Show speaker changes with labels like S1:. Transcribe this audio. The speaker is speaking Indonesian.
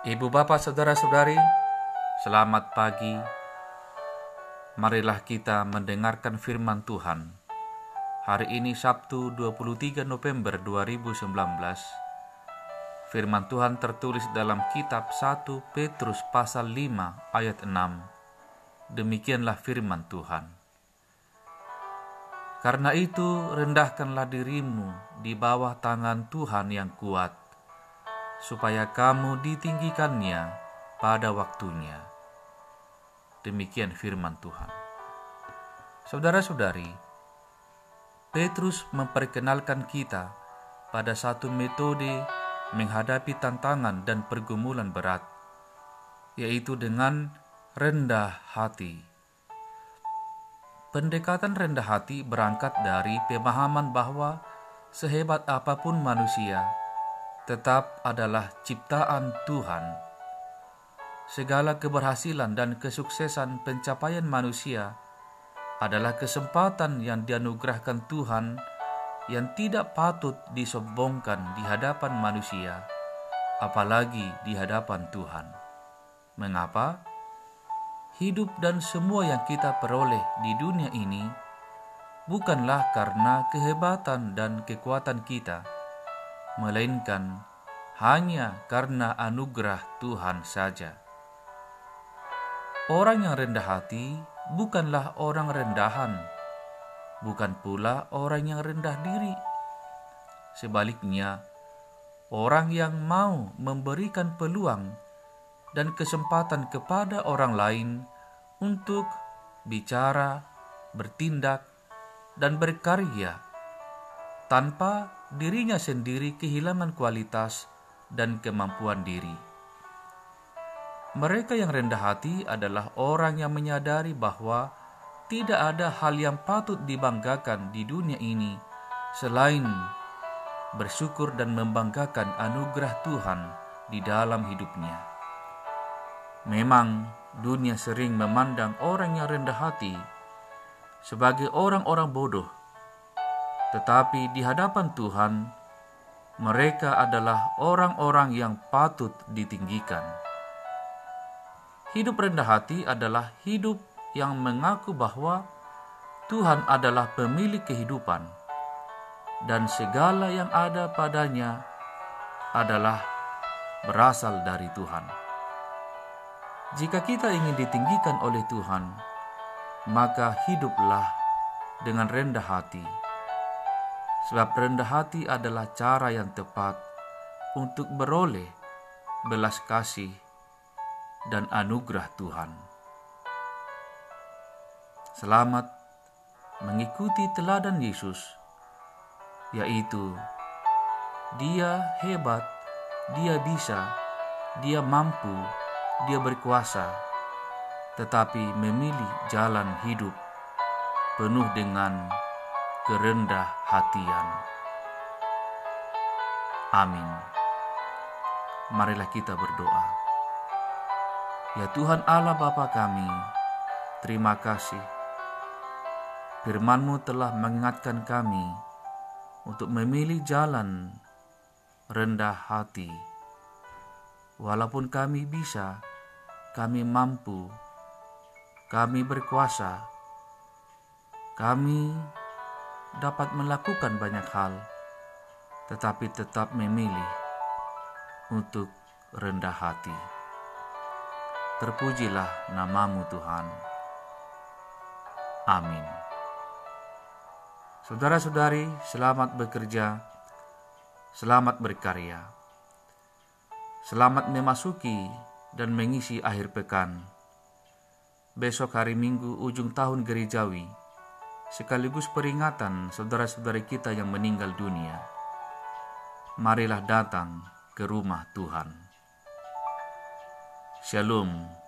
S1: Ibu bapak saudara-saudari, selamat pagi. Marilah kita mendengarkan firman Tuhan. Hari ini Sabtu 23 November 2019. Firman Tuhan tertulis dalam kitab 1 Petrus pasal 5 ayat 6. Demikianlah firman Tuhan. Karena itu rendahkanlah dirimu di bawah tangan Tuhan yang kuat supaya kamu ditinggikannya pada waktunya. Demikian firman Tuhan. Saudara-saudari, Petrus memperkenalkan kita pada satu metode menghadapi tantangan dan pergumulan berat, yaitu dengan rendah hati. Pendekatan rendah hati berangkat dari pemahaman bahwa sehebat apa pun manusia, tetap adalah ciptaan Tuhan. Segala keberhasilan dan kesuksesan pencapaian manusia adalah kesempatan yang dianugerahkan Tuhan yang tidak patut disombongkan di hadapan manusia, apalagi di hadapan Tuhan. Mengapa? Hidup dan semua yang kita peroleh di dunia ini bukanlah karena kehebatan dan kekuatan kita melainkan hanya karena anugerah Tuhan saja. Orang yang rendah hati bukanlah orang rendahan, bukan pula orang yang rendah diri. Sebaliknya, orang yang mau memberikan peluang dan kesempatan kepada orang lain untuk bicara, bertindak, dan berkarya tanpa dirinya sendiri kehilangan kualitas dan kemampuan diri. Mereka yang rendah hati adalah orang yang menyadari bahwa tidak ada hal yang patut dibanggakan di dunia ini selain bersyukur dan membanggakan anugerah Tuhan di dalam hidupnya. Memang dunia sering memandang orang yang rendah hati sebagai orang-orang bodoh tetapi di hadapan Tuhan, mereka adalah orang-orang yang patut ditinggikan. Hidup rendah hati adalah hidup yang mengaku bahwa Tuhan adalah pemilik kehidupan, dan segala yang ada padanya adalah berasal dari Tuhan. Jika kita ingin ditinggikan oleh Tuhan, maka hiduplah dengan rendah hati Sebab rendah hati adalah cara yang tepat untuk beroleh belas kasih dan anugerah Tuhan. Selamat mengikuti teladan Yesus, yaitu Dia hebat, Dia bisa, Dia mampu, Dia berkuasa, tetapi memilih jalan hidup penuh dengan kerendah hatian. Amin. Marilah kita berdoa. Ya Tuhan Allah Bapa kami, terima kasih. Firman-Mu telah mengingatkan kami untuk memilih jalan rendah hati. Walaupun kami bisa, kami mampu, kami berkuasa, kami dapat melakukan banyak hal, tetapi tetap memilih untuk rendah hati. Terpujilah namamu Tuhan. Amin. Saudara-saudari, selamat bekerja, selamat berkarya. Selamat memasuki dan mengisi akhir pekan. Besok hari Minggu ujung tahun gerejawi sekaligus peringatan saudara-saudari kita yang meninggal dunia. Marilah datang ke rumah Tuhan. Shalom.